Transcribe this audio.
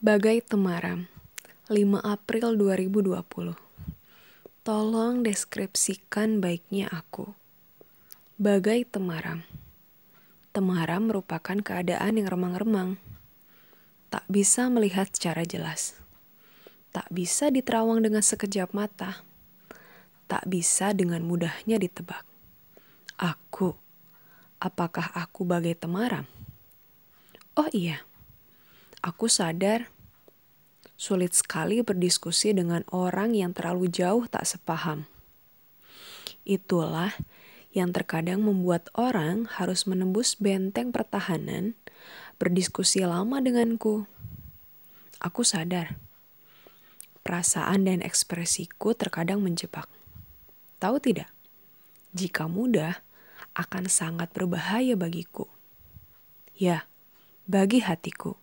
Bagai Temaram, 5 April 2020. Tolong deskripsikan baiknya aku. Bagai temaram. Temaram merupakan keadaan yang remang-remang. Tak bisa melihat secara jelas. Tak bisa diterawang dengan sekejap mata. Tak bisa dengan mudahnya ditebak. Aku. Apakah aku bagai temaram? Oh iya Aku sadar sulit sekali berdiskusi dengan orang yang terlalu jauh tak sepaham. Itulah yang terkadang membuat orang harus menembus benteng pertahanan, berdiskusi lama denganku. Aku sadar, perasaan dan ekspresiku terkadang menjebak. Tahu tidak, jika mudah akan sangat berbahaya bagiku. Ya, bagi hatiku